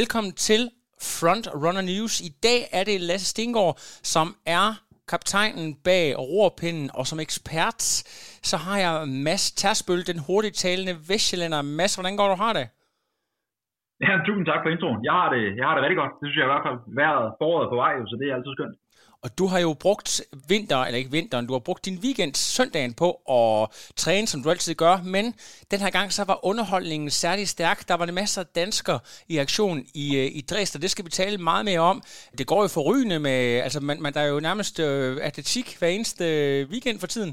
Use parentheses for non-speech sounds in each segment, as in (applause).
Velkommen til Front Runner News. I dag er det Lasse Stengård, som er kaptajnen bag rorpinden, og som ekspert, så har jeg Mads Tersbøl, den hurtigt talende vestjyllander. Mads, hvordan går du har det? Ja, tusind tak for introen. Jeg har det, jeg har det rigtig godt. Det synes jeg i hvert fald været foråret på vej, så det er altid skønt. Og du har jo brugt vinter, eller ikke vinteren, du har brugt din weekend søndagen på at træne, som du altid gør, men den her gang så var underholdningen særlig stærk. Der var det masser af danskere i aktion i, øh, i Dresden, det skal vi tale meget mere om. Det går jo forrygende med, altså man, man der er jo nærmest øh, atletik hver eneste weekend for tiden.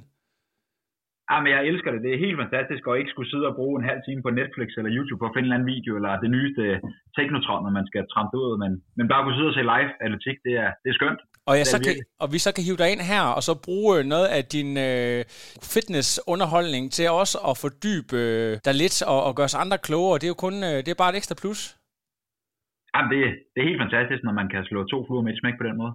Ja, men jeg elsker det. Det er helt fantastisk at ikke skulle sidde og bruge en halv time på Netflix eller YouTube for at finde en eller anden video, eller det nyeste teknotron, når man skal trampe ud. Men, men bare kunne sidde og se live atletik, det er, det er skønt. Og, jeg så kan, og vi så kan hive dig ind her, og så bruge noget af din øh, fitnessunderholdning til også at fordybe øh, dig lidt og, og gøre os andre klogere. Det er jo kun øh, det er bare et ekstra plus. Jamen, det, det er helt fantastisk, når man kan slå to fluer med et smæk på den måde.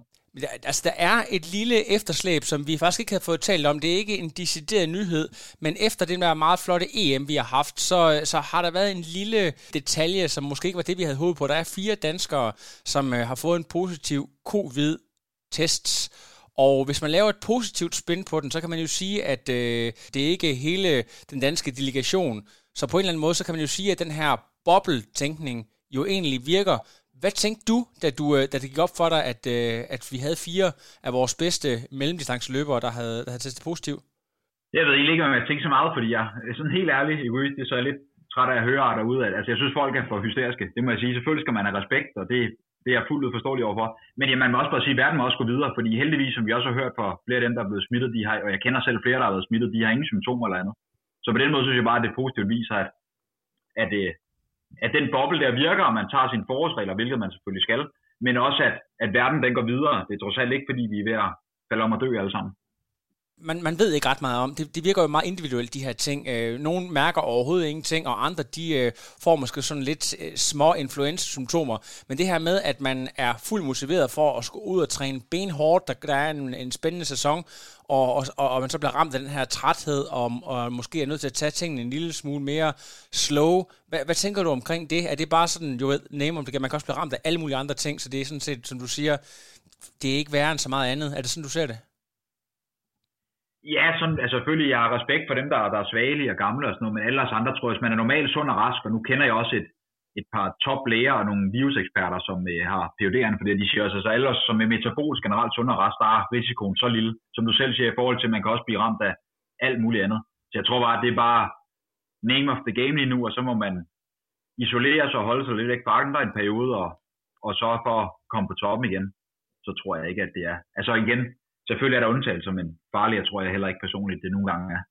Altså, der er et lille efterslæb, som vi faktisk ikke har fået talt om. Det er ikke en decideret nyhed, men efter den der meget flotte EM, vi har haft, så, så har der været en lille detalje, som måske ikke var det, vi havde håbet på. Der er fire danskere, som øh, har fået en positiv tests. Og hvis man laver et positivt spin på den, så kan man jo sige, at øh, det er ikke hele den danske delegation. Så på en eller anden måde, så kan man jo sige, at den her boble-tænkning jo egentlig virker, hvad tænkte du, da, du, øh, da det gik op for dig, at, øh, at vi havde fire af vores bedste mellemdistanceløbere, der havde, der havde testet positivt? Jeg ved egentlig ikke, om jeg tænker så meget, fordi jeg er sådan helt ærlig egoistisk, så er jeg lidt træt af at høre derude. At, altså, jeg synes, folk er for hysteriske. Det må jeg sige. Selvfølgelig skal man have respekt, og det, det er jeg fuldt ud forståelig overfor. Men ja, man må også bare sige, at verden må også gå videre, fordi heldigvis, som vi også har hørt fra flere af dem, der er blevet smittet, de har, og jeg kender selv flere, der har været smittet, de har ingen symptomer eller andet. Så på den måde synes jeg bare, at det positivt viser, at, at, øh, at den boble der virker, og man tager sine forårsregler, hvilket man selvfølgelig skal, men også at, at verden den går videre. Det er trods alt ikke, fordi vi er ved at falde om at dø alle sammen man, man ved ikke ret meget om. Det, det virker jo meget individuelt, de her ting. Øh, nogle mærker overhovedet ingenting, og andre de øh, får måske sådan lidt øh, små influenza-symptomer. Men det her med, at man er fuldt motiveret for at skulle ud og træne benhårdt, der, der er en, en spændende sæson, og, og, og man så bliver ramt af den her træthed, og, og måske er nødt til at tage tingene en lille smule mere slow. Hvad, hvad tænker du omkring det? Er det bare sådan, jo ved, name om det, man kan også blive ramt af alle mulige andre ting, så det er sådan set, som du siger, det er ikke værre end så meget andet. Er det sådan, du ser det? Ja, sådan, altså selvfølgelig, jeg har respekt for dem, der, der er svagelige og gamle og sådan noget, men ellers andre tror jeg, hvis man er normalt sund og rask, og nu kender jeg også et, et par toplæger og nogle viruseksperter, som øh, har PUD'erne for det, de siger også, altså ellers som er metabolisk generelt sund og rask, der er risikoen så lille, som du selv siger, i forhold til, at man kan også blive ramt af alt muligt andet. Så jeg tror bare, at det er bare name of the game lige nu, og så må man isolere sig og holde sig lidt væk fra andre en periode, og, og så for at komme på toppen igen, så tror jeg ikke, at det er. Altså igen, Selvfølgelig er der undtagelser, men farligere tror jeg heller ikke personligt, det nogle gange er.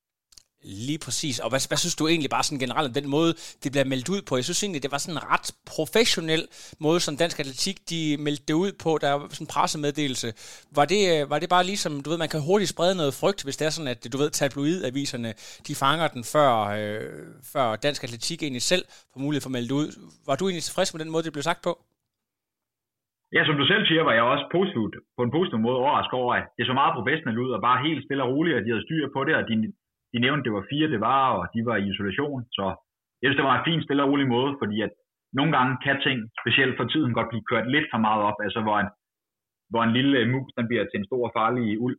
Lige præcis. Og hvad, hvad synes du egentlig bare sådan generelt om den måde, det bliver meldt ud på? Jeg synes egentlig, det var sådan en ret professionel måde, som Dansk Atletik, de meldte det ud på. Der var sådan en pressemeddelelse. Var det, øh, var det bare ligesom, du ved, man kan hurtigt sprede noget frygt, hvis det er sådan, at du ved, tabloidaviserne, de fanger den før, øh, før Dansk Atletik egentlig selv får mulighed for at melde ud. Var du egentlig tilfreds med den måde, det blev sagt på? Ja, som du selv siger, var jeg også positivt, på en positiv måde overrasket over, at det så meget professionelt ud, og bare helt stille og roligt, at de havde styr på det, og de, de nævnte, at det var fire, det var, og de var i isolation. Så jeg synes, det var en fin, stille og rolig måde, fordi at nogle gange kan ting, specielt for tiden, godt blive kørt lidt for meget op, altså hvor en, hvor en lille mus, den bliver til en stor farlig uld,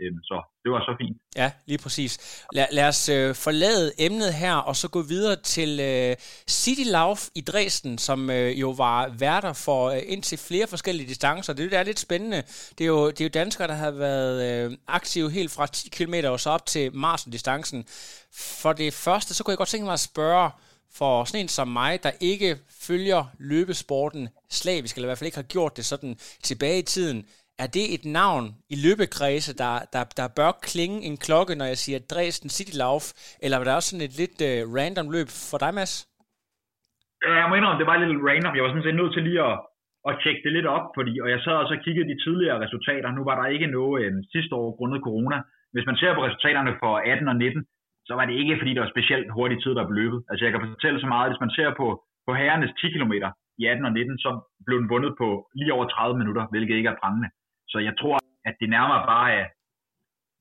Øhm, så det var så fint. Ja, lige præcis. Lad, lad os øh, forlade emnet her, og så gå videre til øh, City Lauf i Dresden, som øh, jo var værter for øh, indtil flere forskellige distancer. Det, det er lidt spændende. Det er jo, det er jo danskere, der har været øh, aktive helt fra 10 km og så op til Marsen-distancen. For det første, så kunne jeg godt tænke mig at spørge, for sådan en som mig, der ikke følger løbesporten slavisk, eller i hvert fald ikke har gjort det sådan tilbage i tiden, er det et navn i løbekredse, der, der, der bør klinge en klokke, når jeg siger Dresden City Lauf, eller var der også sådan et lidt uh, random løb for dig, Mads? Jeg må indrømme, det var lidt random. Jeg var sådan set nødt til lige at, at tjekke det lidt op, fordi, og jeg sad også så kiggede de tidligere resultater. Nu var der ikke noget øh, sidste år grundet corona. Hvis man ser på resultaterne for 18 og 19, så var det ikke, fordi det var specielt hurtig tid, der blev løbet. Altså jeg kan fortælle så meget, at hvis man ser på, på herrenes 10 km i 18 og 19, så blev den vundet på lige over 30 minutter, hvilket ikke er prangende. Så jeg tror, at det nærmere bare er,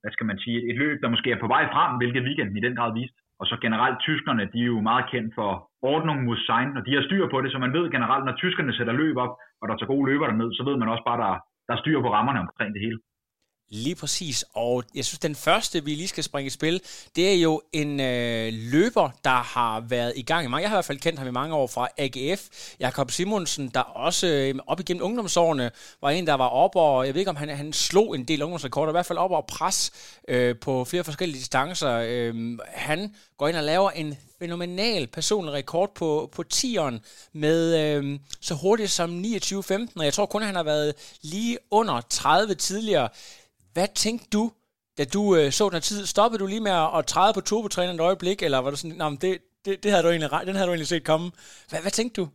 hvad skal man sige, et løb, der måske er på vej frem, hvilket weekenden i den grad viste. og så generelt tyskerne, de er jo meget kendt for ordning mod sign, og de har styr på det, så man ved generelt, når tyskerne sætter løb op, og der tager gode løber derned, så ved man også bare, der, der er styr på rammerne omkring det hele. Lige præcis, og jeg synes, den første, vi lige skal springe i spil, det er jo en øh, løber, der har været i gang i mange. Jeg har i hvert fald kendt ham i mange år fra AGF. Jakob Simonsen, der også øh, op igennem ungdomsårene var en, der var op og, jeg ved ikke om han, han slog en del ungdomsrekorder, i hvert fald op og pres øh, på flere forskellige distancer. Øh, han går ind og laver en fænomenal personlig rekord på, på 10'eren med øh, så hurtigt som 29.15, og jeg tror kun, at han har været lige under 30 tidligere. Hvad tænkte du, da du øh, så den tid? Stoppede du lige med at, at træde på turbotræneren et øjeblik, eller var du sådan, nah, det, det, det havde du egentlig, den havde du egentlig set komme. Hvad, hvad tænkte du?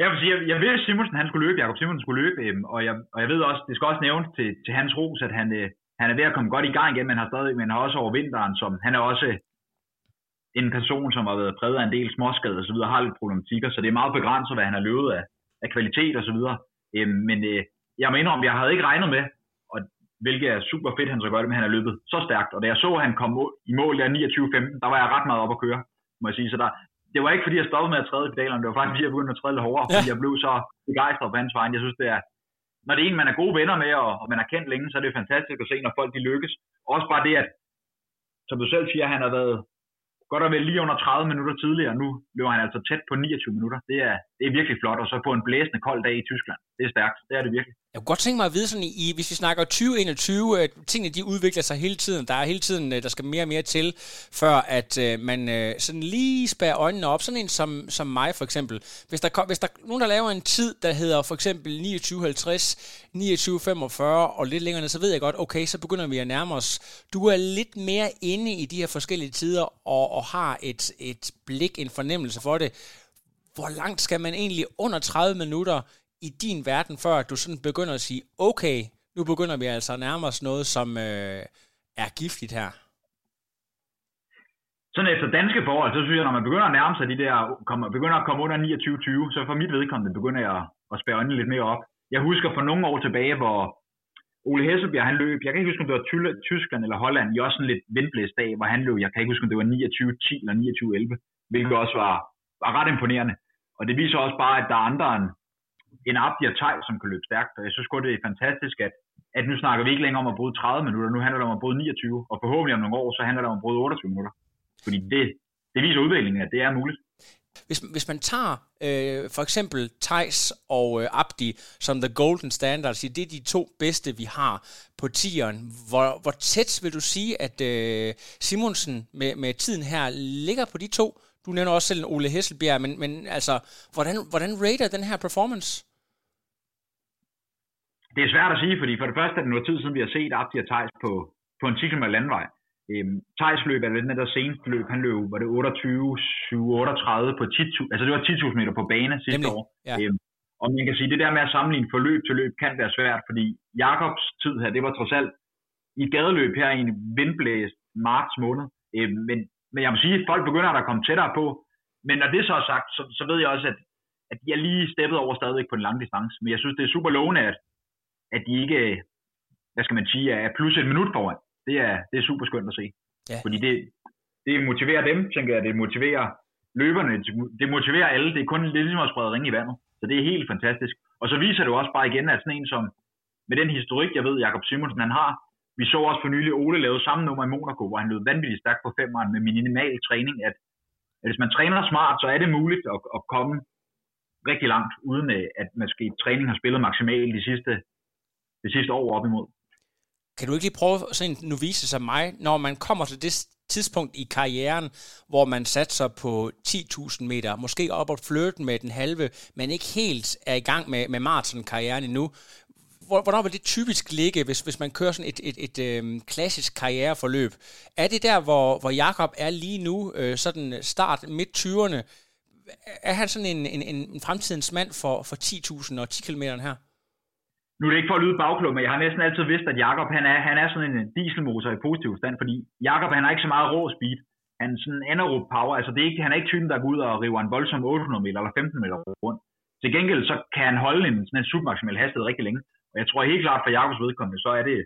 Jeg vil sige, jeg, jeg ved, at Simonsen han skulle løbe, Jakob Simonsen skulle løbe, øhm, og, jeg, og jeg ved også, det skal også nævnes til, til hans ros, at han, øh, han er ved at komme godt i gang igen, men har stadig, men har også over vinteren, som han er også en person, som har været præget af en del småskader og så videre, har lidt problematikker, så det er meget begrænset, hvad han har løbet af, af kvalitet og så videre. Øhm, men øh, jeg må indrømme, jeg havde ikke regnet med, hvilket er super fedt, han så gør det, men han har løbet så stærkt. Og da jeg så, at han kom i mål der 29-15, der var jeg ret meget op at køre, må jeg sige. Så der, det var ikke fordi, jeg stoppede med at træde i pedalerne, det var faktisk fordi, jeg begyndte at træde lidt hårdere, fordi jeg blev så begejstret på hans vejen. Jeg synes, det er, når det er en, man er gode venner med, og, og man har kendt længe, så er det fantastisk at se, når folk de lykkes. Også bare det, at, som du selv siger, han har været godt og vel lige under 30 minutter tidligere. Nu løber han altså tæt på 29 minutter. Det er, det er virkelig flot, og så på en blæsende kold dag i Tyskland. Det er stærkt, det er det virkelig. Jeg kunne godt tænke mig at vide sådan i, hvis vi snakker 2021, at øh, tingene de udvikler sig hele tiden. Der er hele tiden, øh, der skal mere og mere til, før at øh, man øh, sådan lige spærer øjnene op. Sådan en som, som mig for eksempel. Hvis der, hvis der er nogen, der laver en tid, der hedder for eksempel 29.50, 29.45 og lidt længere ned, så ved jeg godt, okay, så begynder vi at nærme os. Du er lidt mere inde i de her forskellige tider og, og har et, et blik, en fornemmelse for det. Hvor langt skal man egentlig under 30 minutter i din verden, før du sådan begynder at sige, okay, nu begynder vi altså at os noget, som øh, er giftigt her? Sådan efter danske forhold, så synes jeg, når man begynder at nærme sig de der, kommer, begynder at komme under 29-20, så for mit vedkommende begynder jeg at spære øjnene lidt mere op. Jeg husker for nogle år tilbage, hvor Ole Hesselbjerg, han løb, jeg kan ikke huske, om det var Tyskland eller Holland, i også en lidt vindblæst dag, hvor han løb, jeg kan ikke huske, om det var 29-10 eller 29-11, hvilket også var, var ret imponerende. Og det viser også bare, at der er andre end, en Abdi og Tej, som kan løbe stærkt. Og jeg synes godt, det er fantastisk, at, at nu snakker vi ikke længere om at bryde 30 minutter, nu handler det om at bryde 29, og forhåbentlig om nogle år, så handler det om at bryde 28 minutter. Fordi det, det viser udviklingen, at det er muligt. Hvis, hvis man tager øh, for eksempel Thijs og øh, Abdi som the golden standard, siger, det er de to bedste, vi har på tieren. Hvor, hvor tæt vil du sige, at øh, Simonsen med, med tiden her ligger på de to? Du nævner også selv Ole Hesselbjerg, men, men altså, hvordan, hvordan rater den her performance? Det er svært at sige, fordi for det første er det noget tid siden, vi har set Abdi og Thijs på, på en 10 km landvej. Øhm, Thijs løb er den der seneste løb, han løb, var det 28, 7, 38 på 10.000, altså det var 10.000 meter på bane sidste Nemlig, år. Ja. Øhm, og man kan sige, det der med at sammenligne forløb til løb kan være svært, fordi Jakobs tid her, det var trods alt i gadeløb her i en vindblæst marts måned. Øhm, men, men jeg må sige, at folk begynder at komme tættere på. Men når det så er sagt, så, så ved jeg også, at, at de er lige steppet over stadigvæk på en lang distance. Men jeg synes, det er super lovende, at, at de ikke, hvad skal man sige, er plus et minut foran det er, det er super skønt at se. Ja. Fordi det, det motiverer dem, tænker jeg, det motiverer løberne, det motiverer alle, det er kun lidt ligesom at sprede ringe i vandet. Så det er helt fantastisk. Og så viser det også bare igen, at sådan en som, med den historik, jeg ved, Jakob Simonsen han har, vi så også for nylig Ole lave samme nummer i Monaco, hvor han løb vanvittigt stærkt på femmeren med minimal træning, at, at hvis man træner smart, så er det muligt at, at komme rigtig langt, uden øh, at måske træning har spillet maksimalt de sidste, de sidste år op imod. Kan du ikke lige prøve sådan en novice som mig, når man kommer til det tidspunkt i karrieren, hvor man satser på 10.000 meter, måske op og flirte med den halve, men ikke helt er i gang med, med maratonkarrieren endnu. Hvornår vil det typisk ligge, hvis, hvis man kører sådan et, et, et, et øhm, klassisk karriereforløb? Er det der, hvor, hvor Jakob er lige nu, øh, sådan start midt 20'erne? Er han sådan en, en, en fremtidens mand for, for 10.000 og 10 km her? nu er det ikke for at lyde bagklog, men jeg har næsten altid vidst, at Jakob han er, han er sådan en dieselmotor i positiv stand, fordi Jakob han har ikke så meget rå speed. Han er sådan anaerob power, altså det er ikke, han er ikke typen, der går ud og river en voldsom 800 meter eller 15 meter rundt. Til gengæld så kan han holde en, sådan en submaximal hastighed rigtig længe. Og jeg tror helt klart for Jakobs vedkommende, så er det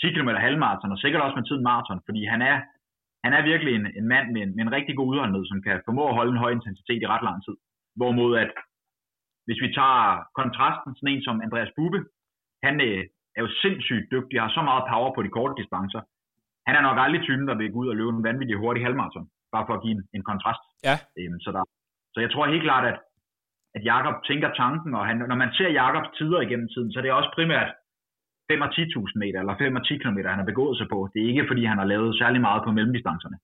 10 km halvmarathon, og sikkert også med tiden maraton, fordi han er han er virkelig en, en mand med en, med en rigtig god udholdenhed, som kan formå at holde en høj intensitet i ret lang tid. Hvorimod at, hvis vi tager kontrasten, sådan en som Andreas Bube, han øh, er jo sindssygt dygtig, har så meget power på de korte distancer. Han er nok aldrig typen, der vil gå ud og løbe en vanvittig hurtig halvmarathon, bare for at give en, en kontrast. Ja. Øhm, så, der, så jeg tror helt klart, at, at Jakob tænker tanken, og han, når man ser Jakobs tider igennem tiden, så er det også primært 5 og 10.000 meter, eller 5 og 10 km, han har begået sig på. Det er ikke, fordi han har lavet særlig meget på mellemdistancerne.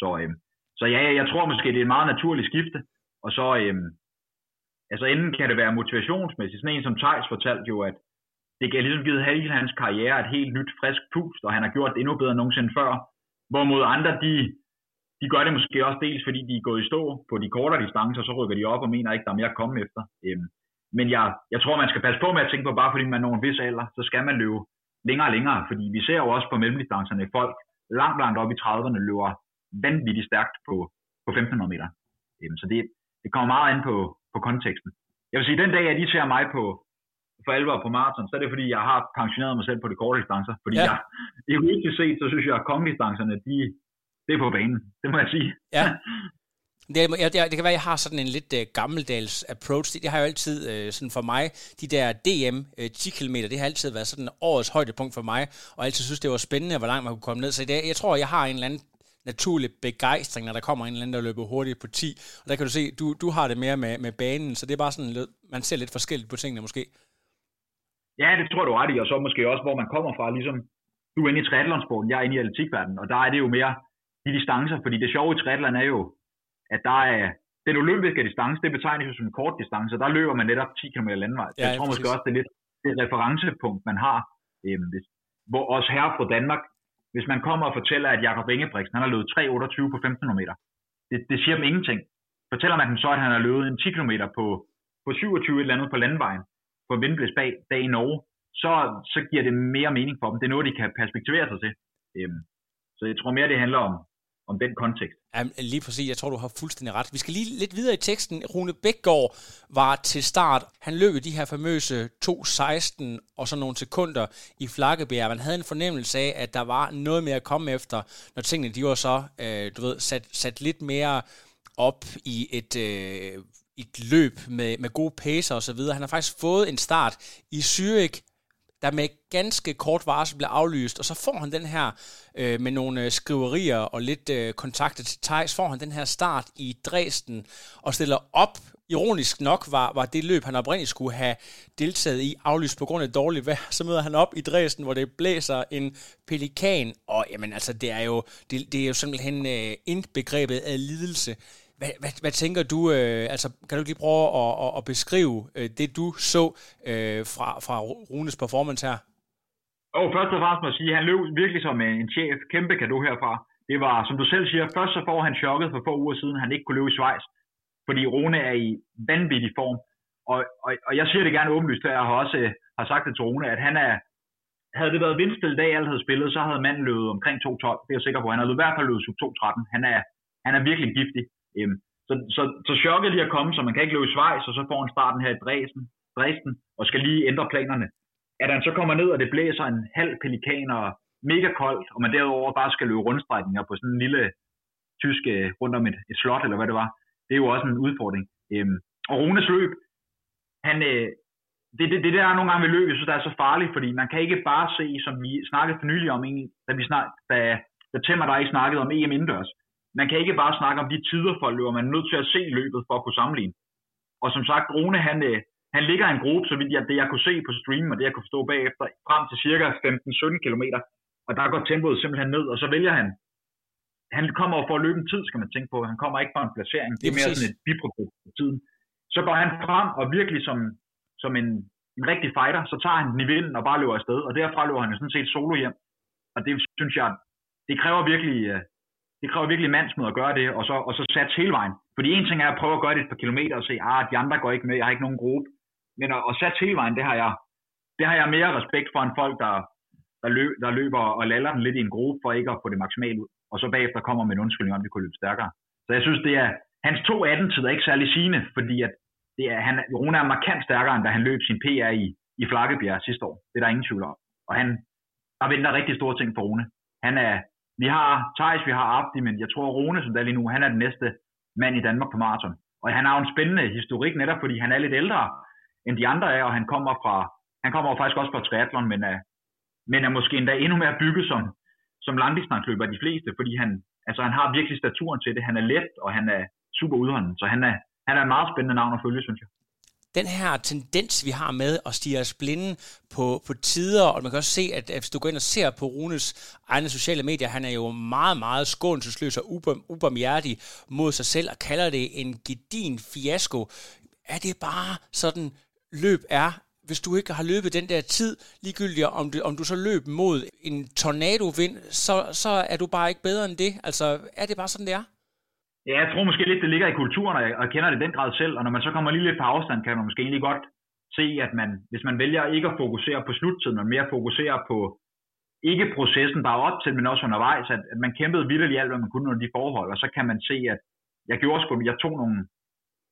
Så, øh, så ja, jeg tror måske, det er et meget naturligt skifte. Og så, øh, altså inden kan det være motivationsmæssigt. Sådan en som Thijs fortalte jo, at det kan ligesom givet hele hans karriere et helt nyt, frisk pust, og han har gjort det endnu bedre end nogensinde før. Hvorimod andre, de, de gør det måske også dels, fordi de er gået i stå på de kortere distancer, så rykker de op og mener ikke, der er mere at komme efter. Øhm, men jeg, jeg tror, man skal passe på med at tænke på, bare fordi man når en vis alder, så skal man løbe længere og længere. Fordi vi ser jo også på mellemdistancerne, folk langt, langt op i 30'erne løber vanvittigt stærkt på, på 1500 meter. Øhm, så det, det kommer meget an på, på konteksten. Jeg vil sige, den dag, at I ser mig på, for alvor på maraton, så er det fordi, jeg har pensioneret mig selv på de korte distancer. Fordi ja. jeg, egoistisk set, så synes jeg, at kongedistancerne, de, det er på banen. Det må jeg sige. Ja. (laughs) Det, jeg, det, det kan være, at jeg har sådan en lidt uh, gammeldags approach. Det, det har jo altid, uh, sådan for mig, de der DM uh, 10 km, det har altid været sådan årets højdepunkt for mig, og altid synes, det var spændende, hvor langt man kunne komme ned. Så det, jeg tror, jeg har en eller anden naturlig begejstring, når der kommer en eller anden, der løber hurtigt på 10. Og der kan du se, du, du har det mere med, med banen, så det er bare sådan, man ser lidt forskelligt på tingene måske. Ja, det tror du ret i, og så måske også, hvor man kommer fra, ligesom du er inde i triathlonsporten, jeg er inde i atletikverdenen, og der er det jo mere de distancer, fordi det sjove i triathlon er jo, at der er den olympiske distance, det betegnes jo som en kort distance, og der løber man netop 10 km landvej. Ja, jeg tror måske også, det er lidt det referencepunkt, man har. Øhm, hvis, hvor også her fra Danmark, hvis man kommer og fortæller, at Jakob Ingebrigtsen, han har løbet 3,28 på 15 meter, det, det siger dem ingenting. Fortæller man dem så, at han har løbet en 10 km på, på 27 eller andet på landvejen, på vindblæs bag, dag i Norge, så, så giver det mere mening for dem. Det er noget, de kan perspektivere sig til. Øhm, så jeg tror mere, det handler om, om den kontekst. Jamen, lige præcis. Jeg tror, du har fuldstændig ret. Vi skal lige lidt videre i teksten. Rune Bækgaard var til start. Han løb de her famøse 2.16 og så nogle sekunder i Flakkebjerg. Man havde en fornemmelse af, at der var noget mere at komme efter, når tingene de var så, øh, du ved, sat, sat lidt mere op i et, øh, et løb med, med gode pacer og så videre. Han har faktisk fået en start i Zürich der med ganske kort varsel bliver aflyst, og så får han den her, øh, med nogle øh, skriverier og lidt øh, kontakter til Thijs, får han den her start i Dresden, og stiller op, ironisk nok var, var det løb, han oprindeligt skulle have deltaget i, aflyst på grund af dårligt vejr, så møder han op i Dresden, hvor det blæser en pelikan, og jamen altså, det er jo, det, det er jo simpelthen øh, indbegrebet af lidelse. Hvad, hvad, hvad tænker du, øh, altså kan du lige prøve at, at, at beskrive øh, det, du så øh, fra, fra Runes performance her? Og først og fremmest må jeg sige, at han løb virkelig som en chef. Kæmpe kado herfra. Det var, som du selv siger, først så får han chokket for få uger siden, han ikke kunne løbe i Schweiz. Fordi Rune er i vanvittig form. Og, og, og jeg siger det gerne åbenlyst, jeg har også øh, har sagt det til Rune, at han er, havde det været vindstille dag, alt havde spillet, så havde manden løbet omkring 2.12. Det er jeg sikker på. Han havde i hvert fald løbet 2.13. Han er, han er virkelig giftig. Øhm, så, så, så chokket lige at komme, så man kan ikke løbe i Schweiz, og så får han starten her i Dresden, Dresden og skal lige ændre planerne. At han så kommer ned, og det blæser en halv pelikan og mega koldt, og man derudover bare skal løbe rundstrækninger på sådan en lille tysk øh, rundt om et, et slot, eller hvad det var. Det er jo også en udfordring. Øhm, og Runes løb, han, øh, det, det, det der er nogle gange ved løb, jeg synes, der er så farligt, fordi man kan ikke bare se, som vi snakkede for nylig om, da vi snak, da, da Temmer der ikke snakkede om EM indendørs, man kan ikke bare snakke om de tider for løber, man er nødt til at se løbet for at kunne sammenligne. Og som sagt, Rune, han, øh, han ligger i en gruppe, så vidt jeg, det jeg kunne se på stream, og det jeg kunne forstå bagefter, frem til cirka 15-17 km. Og der går tempoet simpelthen ned, og så vælger han, han kommer for at løbe en tid, skal man tænke på. Han kommer ikke fra en placering. Det er mere sådan et biprodukt på tiden. Så går han frem, og virkelig som, som en, en rigtig fighter, så tager han den i vinden og bare løber afsted. Og derfra løber han jo sådan set solo hjem. Og det synes jeg, det kræver virkelig, øh, det kræver virkelig mandsmod at gøre det, og så, og så satse hele vejen. Fordi en ting er at prøve at gøre det et par kilometer og se, ah, de andre går ikke med, jeg har ikke nogen gruppe. Men at, at satse hele vejen, det har jeg, det har jeg mere respekt for end folk, der, der, løb, der løber og laller den lidt i en gruppe for ikke at få det maksimalt ud. Og så bagefter kommer med en undskyldning om, at de kunne løbe stærkere. Så jeg synes, det er, hans 2.18 tid er ikke særlig sigende, fordi at det er, han, Rune er markant stærkere, end da han løb sin PR i, i Flakkebjerg sidste år. Det er der ingen tvivl om. Og han, der venter rigtig store ting for Rune. Han er, vi har Thijs, vi har Abdi, men jeg tror Rune, som der lige nu, han er den næste mand i Danmark på maraton. Og han har jo en spændende historik netop, fordi han er lidt ældre end de andre er, og han kommer fra, han kommer jo faktisk også fra triathlon, men er, men er måske endda endnu mere bygget som, som langdistansløber de fleste, fordi han, altså han har virkelig staturen til det. Han er let, og han er super udholden, så han er, han er en meget spændende navn at følge, synes jeg den her tendens, vi har med at stige os blinde på, på tider, og man kan også se, at hvis du går ind og ser på Runes egne sociale medier, han er jo meget, meget skånselsløs og ubarmhjertig mod sig selv, og kalder det en gedin fiasko. Er det bare sådan, løb er, hvis du ikke har løbet den der tid, ligegyldigt om du, om du så løb mod en tornadovind, så, så er du bare ikke bedre end det. Altså, er det bare sådan, det er? Ja, jeg tror måske lidt, det ligger i kulturen, og jeg kender det i den grad selv, og når man så kommer lige lidt på afstand, kan man måske egentlig godt se, at man, hvis man vælger ikke at fokusere på sluttiden, men mere fokusere på ikke processen bare op til, men også undervejs, at, at man kæmpede vildt i alt, hvad man kunne under de forhold, og så kan man se, at jeg gjorde sgu, jeg tog nogle,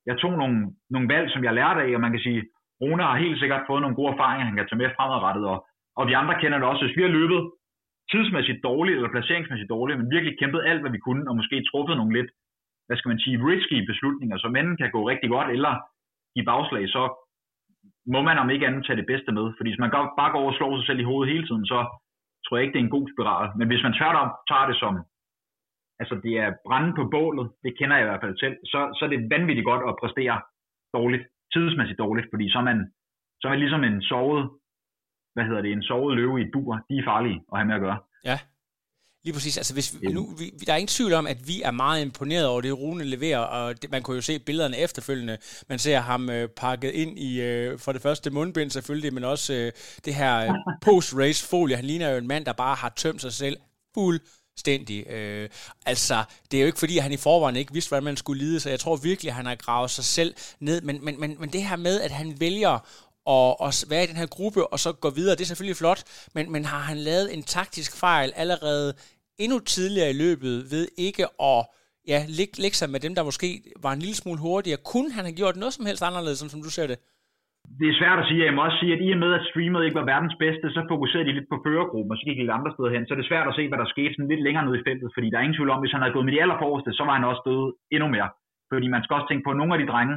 jeg tog nogle, nogle valg, som jeg lærte af, og man kan sige, Rune har helt sikkert fået nogle gode erfaringer, han kan tage med fremadrettet, og, og vi andre kender det også, hvis vi har løbet tidsmæssigt dårligt, eller placeringsmæssigt dårligt, men virkelig kæmpet alt, hvad vi kunne, og måske truffet nogle lidt hvad skal man sige, risky beslutninger, som enten kan gå rigtig godt, eller i bagslag, så må man om ikke andet tage det bedste med. Fordi hvis man bare går og slår sig selv i hovedet hele tiden, så tror jeg ikke, det er en god spiral. Men hvis man tværtom tager det som, altså det er brænde på bålet, det kender jeg i hvert fald selv, så, så er det vanvittigt godt at præstere dårligt, tidsmæssigt dårligt, fordi så er man, så er man ligesom en sovet, hvad hedder det, en sovet løve i et bur, de er farlige at have med at gøre. Ja, Lige præcis. Altså, hvis, nu, vi, der er ingen tvivl om, at vi er meget imponeret over det, Rune leverer, og det, man kunne jo se billederne efterfølgende. Man ser ham øh, pakket ind i, øh, for det første mundbind selvfølgelig, men også øh, det her øh, (laughs) post-race-folie. Han ligner jo en mand, der bare har tømt sig selv fuldstændig. Øh, altså, det er jo ikke fordi, at han i forvejen ikke vidste, hvordan man skulle lide, så jeg tror virkelig, at han har gravet sig selv ned. Men, men, men, men det her med, at han vælger og, og være i den her gruppe, og så gå videre, det er selvfølgelig flot, men, men har han lavet en taktisk fejl allerede endnu tidligere i løbet ved ikke at ja, lægge, lægge sig med dem, der måske var en lille smule hurtigere. Kunne han have gjort noget som helst anderledes, som, som du ser det? Det er svært at sige. Jeg må også sige, at i og med, at streamet ikke var verdens bedste, så fokuserede de lidt på førergruppen, og så gik de lidt andre steder hen. Så det er svært at se, hvad der skete sådan lidt længere ned i feltet, fordi der er ingen tvivl om, hvis han havde gået med de allerforreste, så var han også død endnu mere. Fordi man skal også tænke på, at nogle af de drenge,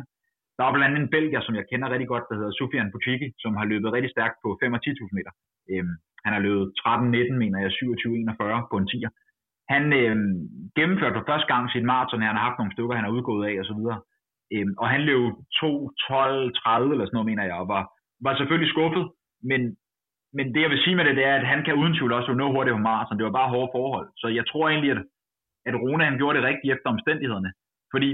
der er blandt andet en belgier, som jeg kender rigtig godt, der hedder Sofian Puciki, som har løbet rigtig stærkt på 5 og 10.000 meter. Øhm, han har løbet 13-19, mener jeg, 27-41 på en 10'er. Han øh, gennemførte for første gang sit maraton, han har haft nogle stykker, han har udgået af osv. Øhm, og han løb 2-12-30 eller sådan noget, mener jeg, og var, var selvfølgelig skuffet, men, men det jeg vil sige med det, det er, at han kan uden tvivl også nå hurtigt på maraton. Det var bare hårde forhold. Så jeg tror egentlig, at, at Rune han gjorde det rigtigt efter omstændighederne. Fordi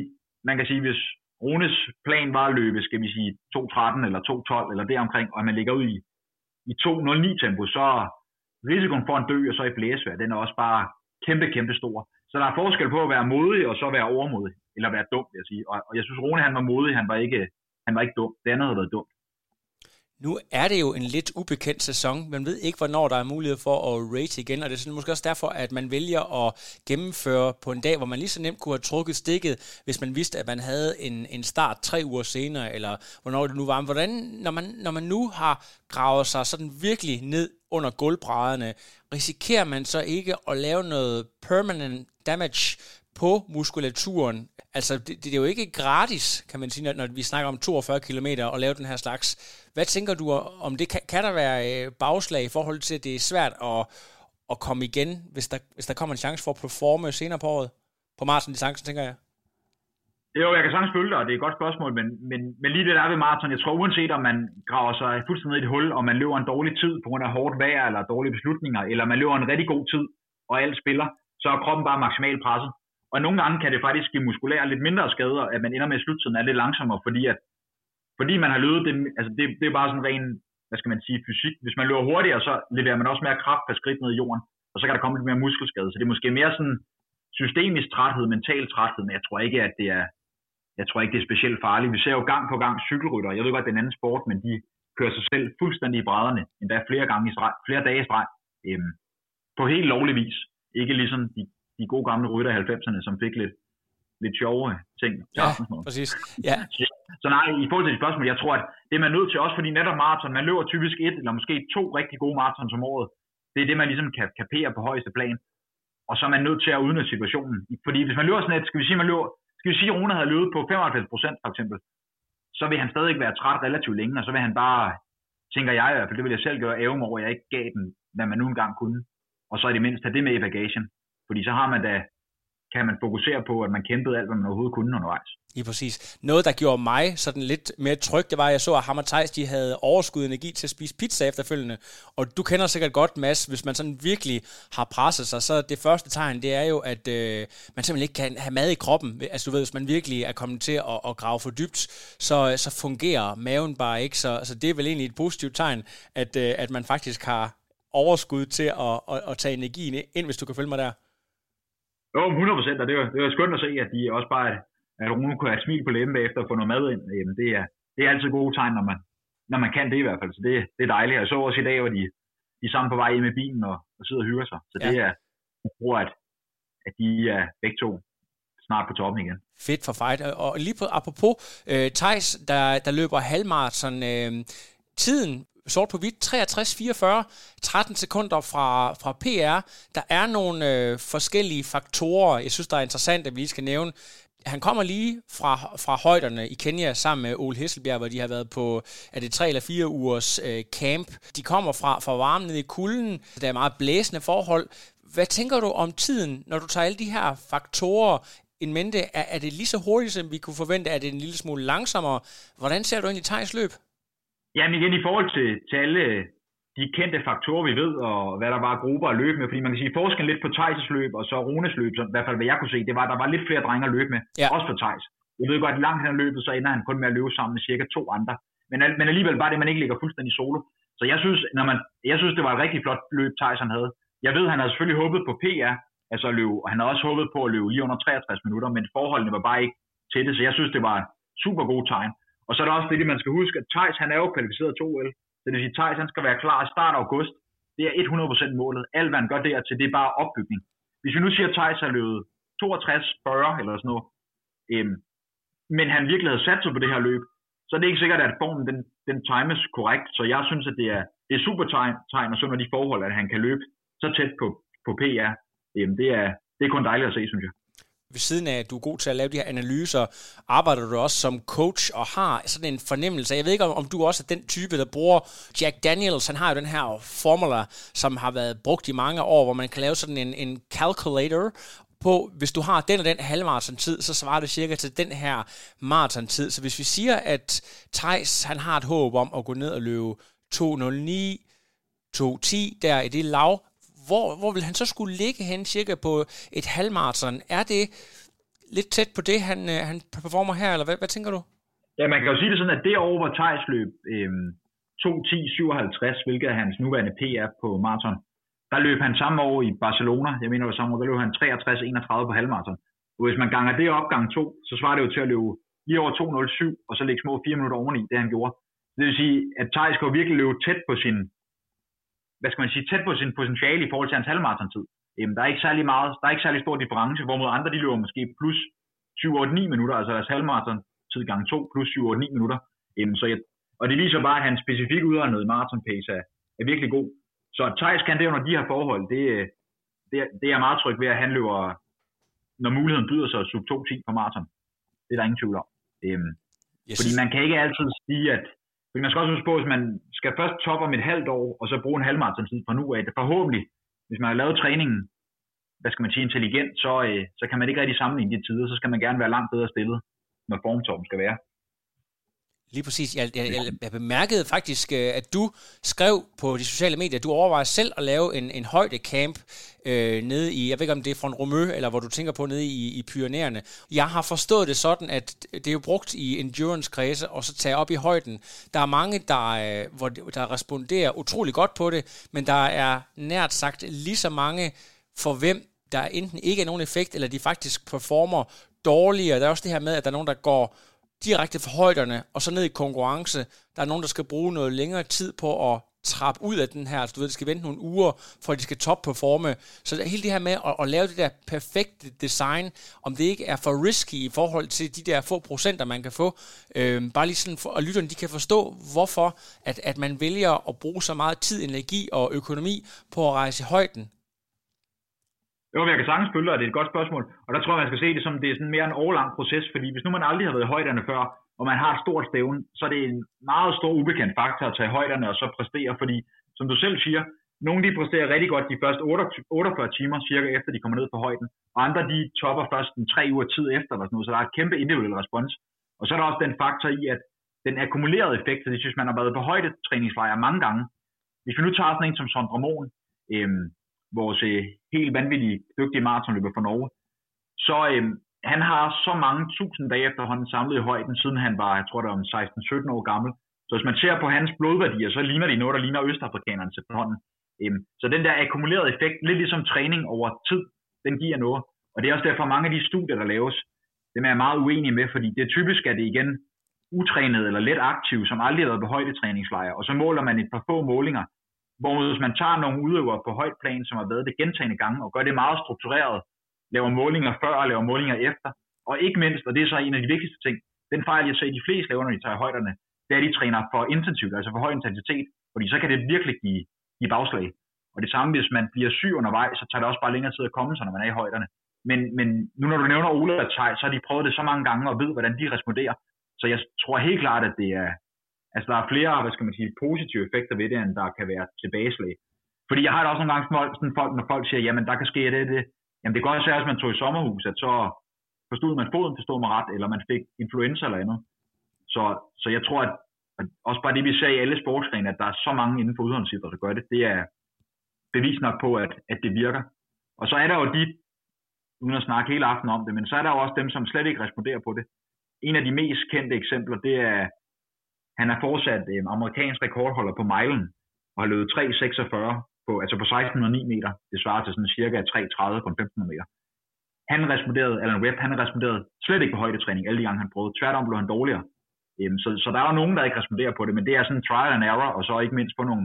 man kan sige, hvis Runes plan var at løbe, skal vi sige, 2.13 eller 2.12 eller deromkring, og man ligger ud i, i 2.09 tempo, så risikoen for en dø og så i blæsvær, den er også bare kæmpe, kæmpe stor. Så der er forskel på at være modig og så være overmodig, eller være dum, vil jeg sige. Og, og jeg synes, Rune han var modig, han var ikke, han var ikke dum. Det andet havde været dumt. Nu er det jo en lidt ubekendt sæson. Man ved ikke, hvornår der er mulighed for at rate igen, og det er måske også derfor, at man vælger at gennemføre på en dag, hvor man lige så nemt kunne have trukket stikket, hvis man vidste, at man havde en, en start tre uger senere, eller hvornår det nu var. Men hvordan, når man, når man nu har gravet sig sådan virkelig ned under gulvbrædderne, risikerer man så ikke at lave noget permanent damage på muskulaturen. Altså, det, det er jo ikke gratis, kan man sige, når, når vi snakker om 42 km og lave den her slags. Hvad tænker du om det? Kan, kan der være øh, bagslag i forhold til, at det er svært at, at komme igen, hvis der, hvis der kommer en chance for at performe senere på året? På maraton distancen, tænker jeg. Jo, jeg kan sagtens følge dig, og det er et godt spørgsmål, men, men, men lige det der ved maraton, jeg tror uanset om man graver sig fuldstændig ned i et hul, og man løber en dårlig tid på grund af hårdt vejr eller dårlige beslutninger, eller man løber en rigtig god tid, og alt spiller, så er kroppen bare maksimalt presset. Og nogle gange kan det faktisk give muskulære lidt mindre skader, at man ender med at sluttiden er lidt langsommere, fordi at fordi man har løbet det, altså det, det er bare sådan ren, hvad skal man sige, fysik. Hvis man løber hurtigere, så leverer man også mere kraft per skridt ned i jorden, og så kan der komme lidt mere muskelskade. Så det er måske mere sådan systemisk træthed, mental træthed, men jeg tror ikke, at det er, jeg tror ikke, det er specielt farligt. Vi ser jo gang på gang cykelrytter. Jeg ved godt, det er en anden sport, men de kører sig selv fuldstændig i brædderne, endda flere gange i streg, flere dage i streg, øhm, på helt lovlig vis. Ikke ligesom de, de gode gamle rytter i 90'erne, som fik lidt, lidt sjove ting. Ja, præcis. Ja. Så nej, i forhold til dit spørgsmål, jeg tror, at det er man nødt til også, fordi netop maraton, man løber typisk et eller måske to rigtig gode maraton om året. Det er det, man ligesom kan kapere på højeste plan. og så er man nødt til at udnytte situationen. Fordi hvis man løber sådan et, skal vi sige, man løber, skal vi sige, at Rune havde løbet på 95 procent for eksempel, så vil han stadig være træt relativt længe, og så vil han bare, tænker jeg i hvert fald, det vil jeg selv gøre, æve mig over, at jeg ikke gav den, hvad man nu engang kunne. Og så i det mindste have det med i bagagen. Fordi så har man da kan man fokusere på, at man kæmpede alt, hvad man overhovedet kunne undervejs. Lige præcis. Noget, der gjorde mig sådan lidt mere tryg, det var, at jeg så, at Hammer Thijs, de havde overskud energi til at spise pizza efterfølgende. Og du kender sikkert godt, Mads, hvis man sådan virkelig har presset sig, så det første tegn, det er jo, at øh, man simpelthen ikke kan have mad i kroppen. Altså du ved, hvis man virkelig er kommet til at, at grave for dybt, så, så fungerer maven bare ikke. Så, så det er vel egentlig et positivt tegn, at, øh, at man faktisk har overskud til at, at, at tage energien ind, hvis du kan følge mig der. Jo, 100 procent, og det var, det var skønt at se, at de også bare, at Rune kunne have smil på læben bagefter og få noget mad ind. Jamen, det er, det er altid gode tegn, når man, når man kan det i hvert fald. Så det, det er dejligt. Jeg så også i dag, hvor de, de er sammen på vej hjem i bilen og, og sidder og hygger sig. Så ja. det er, jeg tror, at, at de er begge to snart på toppen igen. Fedt for fight. Og lige på, apropos øh, Thijs, der, der løber halvmarathon, øh, tiden sort på hvidt, 63-44, 13 sekunder fra, fra PR. Der er nogle øh, forskellige faktorer, jeg synes, der er interessant, at vi lige skal nævne. Han kommer lige fra, fra højderne i Kenya sammen med Ole Hesselbjerg, hvor de har været på, er det tre eller fire ugers øh, camp. De kommer fra, fra varmen ned i kulden, der er meget blæsende forhold. Hvad tænker du om tiden, når du tager alle de her faktorer en mente? Er, er det lige så hurtigt, som vi kunne forvente? Er det en lille smule langsommere? Hvordan ser du egentlig Thijs løb? Jamen igen i forhold til, til alle de kendte faktorer, vi ved, og hvad der var grupper at løbe med, fordi man kan sige, forskellen lidt på Thijs' løb og så Runes løb, så i hvert fald hvad jeg kunne se, det var, at der var lidt flere drenge at løbe med, ja. også for Thijs. Jeg ved godt, at langt hen løbet, så ender han kun med at løbe sammen med cirka to andre. Men, men alligevel bare det, man ikke ligger fuldstændig solo. Så jeg synes, når man, jeg synes, det var et rigtig flot løb, Thijs han havde. Jeg ved, han havde selvfølgelig håbet på PR, altså at løbe, og han havde også håbet på at løbe lige under 63 minutter, men forholdene var bare ikke til det, så jeg synes, det var super god tegn. Og så er der også det, man skal huske, at Thijs han er jo kvalificeret til OL. Så det vil sige, at Thijs han skal være klar i start af august. Det er 100% målet. Alt hvad han gør dertil, det er bare opbygning. Hvis vi nu siger, at Thijs har løbet 62-40 eller sådan noget, øhm, men han virkelig havde sat sig på det her løb, så er det ikke sikkert, at formen den, den times korrekt. Så jeg synes, at det er, det er super tegn, tegn og sådan de forhold, at han kan løbe så tæt på, på PR. Øhm, det, er, det er kun dejligt at se, synes jeg ved siden af, at du er god til at lave de her analyser, arbejder du også som coach og har sådan en fornemmelse. Jeg ved ikke, om du også er den type, der bruger Jack Daniels. Han har jo den her formula, som har været brugt i mange år, hvor man kan lave sådan en, en calculator, på, hvis du har den og den halvmarathon-tid, så svarer det cirka til den her marathon-tid. Så hvis vi siger, at Thijs, han har et håb om at gå ned og løbe 2.09, 2.10 der i det lav, hvor, hvor vil han så skulle ligge hen cirka på et halvmarathon? Er det lidt tæt på det, han, øh, han performer her, eller hvad, hvad tænker du? Ja, man kan jo sige det sådan, at det år, Thijs løb øh, 2.10.57, hvilket er hans nuværende PR på maraton, der løb han samme år i Barcelona, jeg mener det samme år, der løb han 63.31 på halvmaraton. Og hvis man ganger det op gang to, så svarer det jo til at løbe lige over 2.07, og så lægge små 4 minutter oveni, det han gjorde. Det vil sige, at Thijs kan virkelig løbe tæt på sin hvad skal man sige, tæt på sin potentiale i forhold til hans halvmarathon-tid. Jamen, der er ikke særlig meget, der er ikke særlig stor difference, hvorimod andre de løber måske plus 7-8-9 minutter, altså deres halvmarathon-tid gang 2 plus 7-8-9 minutter. Jamen, så jeg, og det viser bare, at hans specifikke udregnet marathon pace er, er virkelig god. Så Thijs kan det under de her forhold, det, det, det er jeg meget tryg ved, at han løber, når muligheden byder sig, sub 2-10 på maraton. Det er der ingen tvivl om. Øhm, yes. Fordi man kan ikke altid sige, at fordi man skal også huske på, at man skal først toppe om et halvt år, og så bruge en halvmarathon tid fra nu af. Det forhåbentlig, hvis man har lavet træningen, hvad skal man sige, intelligent, så, øh, så kan man ikke rigtig sammenligne de tider, så skal man gerne være langt bedre stillet, når formtoppen skal være. Lige præcis. Jeg, jeg, jeg, jeg bemærkede faktisk, øh, at du skrev på de sociale medier, at du overvejer selv at lave en, en højdecamp øh, nede i, jeg ved ikke om det er fra Romø, eller hvor du tænker på nede i, i Pyrenæerne. Jeg har forstået det sådan, at det er jo brugt i endurance-kredse, og så tage op i højden. Der er mange, der, øh, hvor, der responderer utrolig godt på det, men der er nært sagt lige så mange, for hvem der enten ikke er nogen effekt, eller de faktisk performer dårligere. Der er også det her med, at der er nogen, der går direkte fra højderne, og så ned i konkurrence. Der er nogen, der skal bruge noget længere tid på at trappe ud af den her. Altså, du ved, de skal vente nogle uger, for at de skal top-performe. Så det, hele det her med at, at lave det der perfekte design, om det ikke er for risky i forhold til de der få procenter, man kan få. Øh, bare lige sådan, for, at lytterne de kan forstå, hvorfor at, at man vælger at bruge så meget tid, energi og økonomi på at rejse i højden. Jo, jeg kan sagtens følge dig, det er et godt spørgsmål. Og der tror jeg, man skal se det som, det er sådan mere en årlang proces, fordi hvis nu man aldrig har været i højderne før, og man har et stort stævne, så er det en meget stor ubekendt faktor at tage højderne og så præstere, fordi som du selv siger, nogle de præsterer rigtig godt de første 48 timer cirka efter de kommer ned på højden, og andre de topper først en tre uger tid efter, eller sådan noget, så der er et kæmpe individuel respons. Og så er der også den faktor i, at den akkumulerede effekt, så hvis man har været på højdetræningslejre mange gange, hvis vi nu tager sådan en som Sondre Mohn, øhm, vores øh, helt vanvittige dygtige maratonløber fra Norge, så øh, han har så mange tusind dage efterhånden samlet i højden, siden han var, jeg tror det var om 16-17 år gammel. Så hvis man ser på hans blodværdier, så ligner de noget, der ligner østafrikanerne til hånden. Øhm, så den der akkumulerede effekt, lidt ligesom træning over tid, den giver noget. Og det er også derfor, mange af de studier, der laves, dem er jeg meget uenig med, fordi det er typisk, at det igen utrænet eller let aktiv, som aldrig har været på højdetræningslejre, og så måler man et par få målinger, hvor hvis man tager nogle udøvere på højt plan, som har været det gentagende gange, og gør det meget struktureret, laver målinger før og laver målinger efter, og ikke mindst, og det er så en af de vigtigste ting, den fejl, jeg ser de fleste laver, når de tager højderne, det er, at de træner for intensivt, altså for høj intensitet, fordi så kan det virkelig give, give bagslag. Og det samme, hvis man bliver syg undervejs, så tager det også bare længere tid at komme sig, når man er i højderne. Men, men nu når du nævner Ole og Tej, så har de prøvet det så mange gange og ved, hvordan de responderer. Så jeg tror helt klart, at det er, altså der er flere, hvad skal man sige, positive effekter ved det, end der kan være tilbageslag. Fordi jeg har da også nogle gange sådan folk, når folk siger, jamen der kan ske det, det. Jamen det kan også være, hvis man tog i sommerhus, at så forstod man foden, forstod man ret, eller man fik influenza eller andet. Så, så jeg tror, at, at også bare det, vi ser i alle sportsgrene, at der er så mange inden for udholdsidræt, der gør det, det er bevis nok på, at, at det virker. Og så er der jo de, uden at snakke hele aften om det, men så er der jo også dem, som slet ikke responderer på det. En af de mest kendte eksempler, det er, han er fortsat øh, amerikansk rekordholder på milen, og har løbet 3.46 på, altså på 1609 meter. Det svarer til sådan cirka 3.30 på 1500 meter. Han responderede, Alan Webb, han responderede slet ikke på højdetræning alle de gange, han prøvede. Tværtom blev han dårligere. Øhm, så, så der er jo nogen, der ikke responderer på det, men det er sådan trial and error, og så ikke mindst på nogle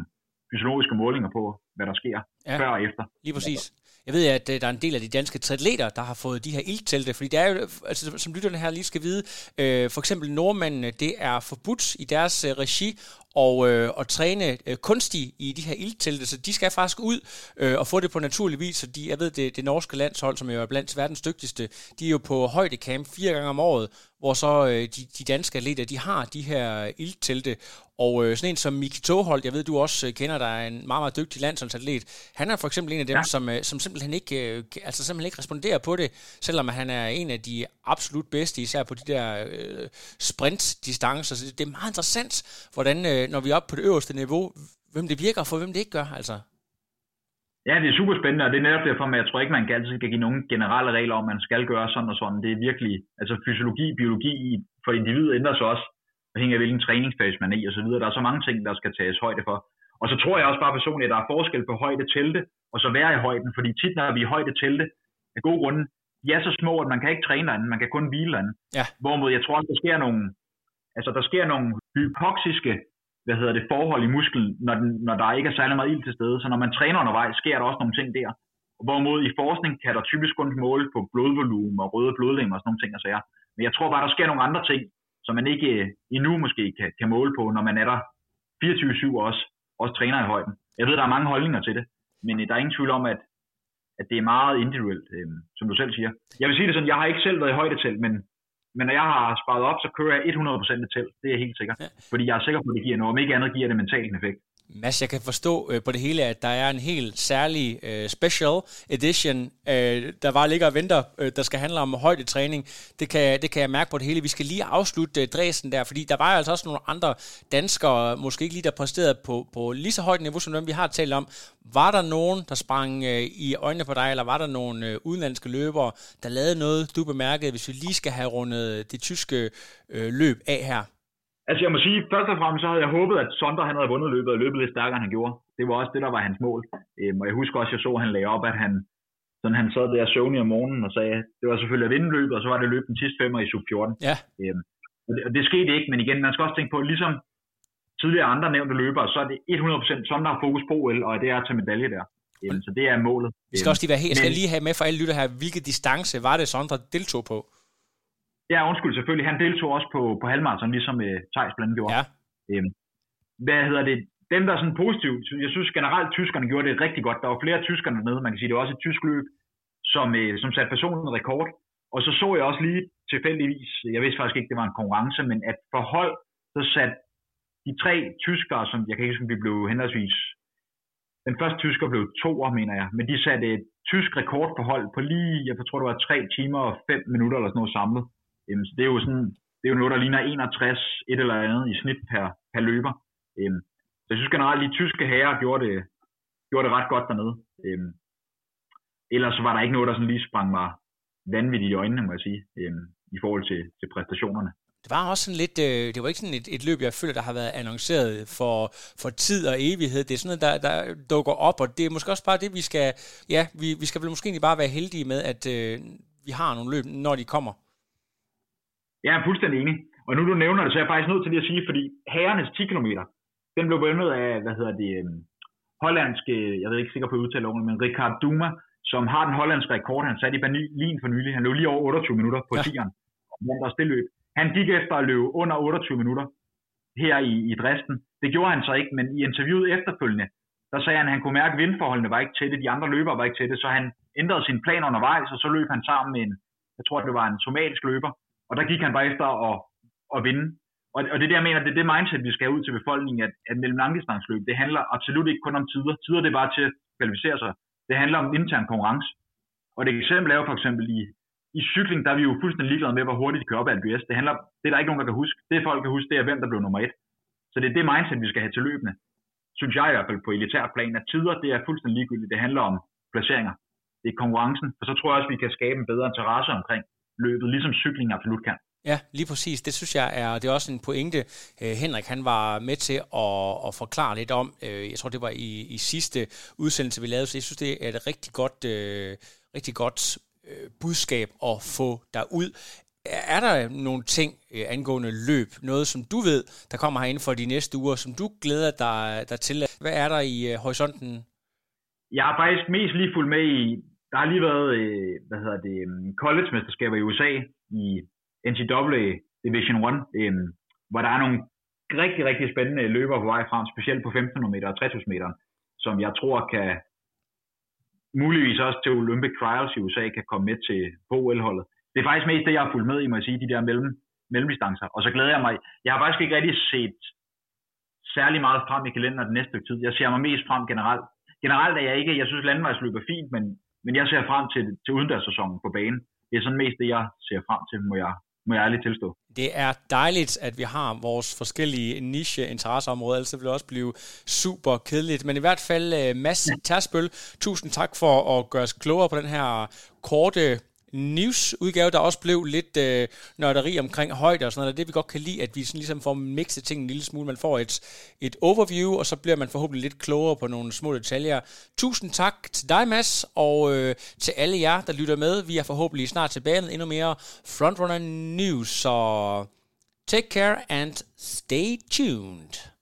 fysiologiske målinger på, hvad der sker ja, før og efter. Lige præcis. Jeg ved, at øh, der er en del af de danske triatleter, der har fået de her ildtelte, fordi det er jo, altså, som lytterne her lige skal vide, øh, for eksempel nordmændene, det er forbudt i deres øh, regi og, øh, og træne øh, kunstigt i de her ildtelte, så de skal faktisk ud øh, og få det på naturlig vis, så de, jeg ved, det, det norske landshold, som jo er blandt verdens dygtigste, de er jo på højdecamp fire gange om året, hvor så øh, de, de danske atleter, de har de her ildtelte, og øh, sådan en som Miki Toholt, jeg ved, du også øh, kender, der er en meget, meget dygtig landsholdsatlet, han er for eksempel en af dem, ja. som, øh, som simpelthen ikke, øh, altså simpelthen ikke responderer på det, selvom han er en af de absolut bedste, især på de der øh, sprintdistancer. Så det er meget interessant, hvordan, øh, når vi er oppe på det øverste niveau, hvem det virker, for hvem det ikke gør, altså. Ja, det er super spændende, og det er netop derfor, at jeg tror ikke, man kan altid skal give nogen generelle regler om, at man skal gøre sådan og sådan. Det er virkelig, altså fysiologi, biologi for individet ændrer sig også, afhængig af hvilken træningsfase man er i og så videre. Der er så mange ting, der skal tages højde for. Og så tror jeg også bare personligt, at der er forskel på højde telte, og så være i højden, fordi tit når vi er i højde telte, af gode grunde, de er så små, at man kan ikke træne derinde, man kan kun hvile derinde. Ja. Hvorimod jeg tror også, der sker nogle, altså der sker nogle hypoxiske hvad hedder det, forhold i musklen, når, den, når der ikke er særlig meget ild til stede. Så når man træner undervejs, sker der også nogle ting der. Hvorimod i forskning kan der typisk kun måle på blodvolumen og røde blodlemmer og sådan nogle ting og sager. Men jeg tror bare, der sker nogle andre ting, som man ikke øh, endnu måske kan, kan måle på, når man er der 24-7 også, også træner i højden. Jeg ved, der er mange holdninger til det, men øh, der er ingen tvivl om, at, at det er meget individuelt, øh, som du selv siger. Jeg vil sige det sådan, jeg har ikke selv været i højdetelt, men men når jeg har sparet op, så kører jeg 100% til. Det er helt sikkert. Ja. Fordi jeg er sikker på, at det giver noget. Om ikke andet giver det mentalt en effekt. Mads, jeg kan forstå øh, på det hele, at der er en helt særlig øh, special edition, øh, der bare ligger og venter, øh, der skal handle om højdetræning. Det kan, det kan jeg mærke på det hele. Vi skal lige afslutte øh, dræsen der, fordi der var altså også nogle andre danskere, måske ikke lige der præsterede på, på lige så højt niveau, som dem vi har talt om. Var der nogen, der sprang øh, i øjnene på dig, eller var der nogle øh, udenlandske løbere, der lavede noget, du bemærkede, hvis vi lige skal have rundet det tyske øh, løb af her? Altså jeg må sige, først og fremmest så havde jeg håbet, at Sondre han havde vundet løbet og løbet lidt stærkere, end han gjorde. Det var også det, der var hans mål. Øhm, og jeg husker også, at jeg så, at han lagde op, at han, sådan, han sad der søvnig om morgenen og sagde, det var selvfølgelig at vinde løbet, og så var det løbet den sidste femmer i sub 14. Ja. Øhm, og, det, og det skete ikke, men igen, man skal også tænke på, ligesom tidligere andre nævnte løbere, så er det 100% Sondre har fokus på OL, og det er tage medalje der. Øhm, så det er målet. Vi skal også lige være helt, jeg skal lige have med for alle lytter her, hvilke distance var det Sondre deltog på? Ja, undskyld, selvfølgelig. Han deltog også på, på halvmarathon, ligesom uh, Thijs blandt andet gjorde. Ja. Øhm, hvad hedder det? Dem, der er sådan positivt, jeg synes generelt, tyskerne gjorde det rigtig godt. Der var flere tyskere dernede, man kan sige, det var også et tysk løb. som, øh, som satte personen rekord. Og så så jeg også lige tilfældigvis, jeg vidste faktisk ikke, det var en konkurrence, men at for hold, så satte de tre tyskere, som jeg kan ikke huske, de blev henholdsvis den første tysker blev toer, mener jeg, men de satte et tysk rekordforhold på lige, jeg tror det var 3 timer og 5 minutter eller sådan noget samlet. Øhm, så det er jo sådan, det er jo noget, der ligner 61 et eller andet i snit per, per løber. Øhm, så jeg synes generelt, at de tyske herrer gjorde det, gjorde det ret godt dernede. Øhm, ellers var der ikke noget, der sådan lige sprang mig vanvittigt i øjnene, må jeg sige, øhm, i forhold til, til præstationerne. Det var også sådan lidt, øh, det var ikke sådan et, et løb, jeg føler, der har været annonceret for, for tid og evighed. Det er sådan noget, der, der dukker op, og det er måske også bare det, vi skal, ja, vi, vi skal vel måske egentlig bare være heldige med, at øh, vi har nogle løb, når de kommer. Jeg er fuldstændig enig. Og nu du nævner det, så er jeg faktisk nødt til lige at sige, fordi herrenes 10 km, den blev vundet af, hvad hedder det, øh, hollandske, jeg ved ikke sikker på udtale men Richard Duma, som har den hollandske rekord, han satte i Berlin for nylig. Han løb lige over 28 minutter på ja. 10'eren. Han også det løb. Han gik efter at løbe under 28 minutter her i, i Dresden. Det gjorde han så ikke, men i interviewet efterfølgende, der sagde han, at han kunne mærke, at vindforholdene var ikke tætte, de andre løbere var ikke tætte, så han ændrede sin plan undervejs, og så løb han sammen med en, jeg tror, det var en somalisk løber, og der gik han bare efter at, at vinde. Og, og det der mener, det er det mindset, vi skal have ud til befolkningen, at, at mellem langdistansløb, det handler absolut ikke kun om tider. Tider det er bare til at kvalificere sig. Det handler om intern konkurrence. Og det eksempel er jo for eksempel i, i cykling, der er vi jo fuldstændig ligeglade med, hvor hurtigt de kører op af LBS. Det, handler, det er der ikke nogen, der kan huske. Det folk kan huske, det er, hvem der blev nummer et. Så det er det mindset, vi skal have til løbende. Synes jeg i hvert fald på elitær plan, at tider, det er fuldstændig ligegyldigt. Det handler om placeringer. Det er konkurrencen. Og så tror jeg også, vi kan skabe en bedre interesse omkring løbet, ligesom cykling absolut kan. Ja, lige præcis. Det synes jeg er, det er også en pointe, øh, Henrik han var med til at, at forklare lidt om. Øh, jeg tror, det var i, i sidste udsendelse, vi lavede, så jeg synes, det er et rigtig godt, øh, rigtig godt øh, budskab at få derud. Er der nogle ting øh, angående løb, noget som du ved, der kommer herinde for de næste uger, som du glæder dig, dig til? Hvad er der i øh, horisonten? Jeg har faktisk mest lige fulgt med i, der har lige været, øh, hvad hedder det, øhm, college-mesterskaber i USA i NCAA Division 1, øh, hvor der er nogle rigtig, rigtig spændende løber på vej frem, specielt på 1500 meter og 3000 meter, som jeg tror kan muligvis også til Olympic Trials i USA kan komme med til OL-holdet. Det er faktisk mest det, jeg har fulgt med i, må jeg sige, de der mellem, mellemdistancer. Og så glæder jeg mig. Jeg har faktisk ikke rigtig set særlig meget frem i kalenderen den næste tid. Jeg ser mig mest frem generelt. Generelt er jeg ikke, jeg synes landevejsløb er fint, men, men jeg ser frem til, til udendørssæsonen på banen. Det er sådan mest det, jeg ser frem til, må jeg, må jeg ærligt tilstå. Det er dejligt, at vi har vores forskellige niche-interesseområder, ellers vil det også blive super kedeligt. Men i hvert fald, øh, Mads Tersbøl, tusind tak for at gøre os klogere på den her korte news-udgave, der også blev lidt øh, nørderi omkring højde og sådan noget. Det det, vi godt kan lide, at vi sådan ligesom får mixet ting en lille smule. Man får et, et overview, og så bliver man forhåbentlig lidt klogere på nogle små detaljer. Tusind tak til dig, Mads, og øh, til alle jer, der lytter med. Vi er forhåbentlig snart tilbage med endnu mere Frontrunner News, så take care and stay tuned.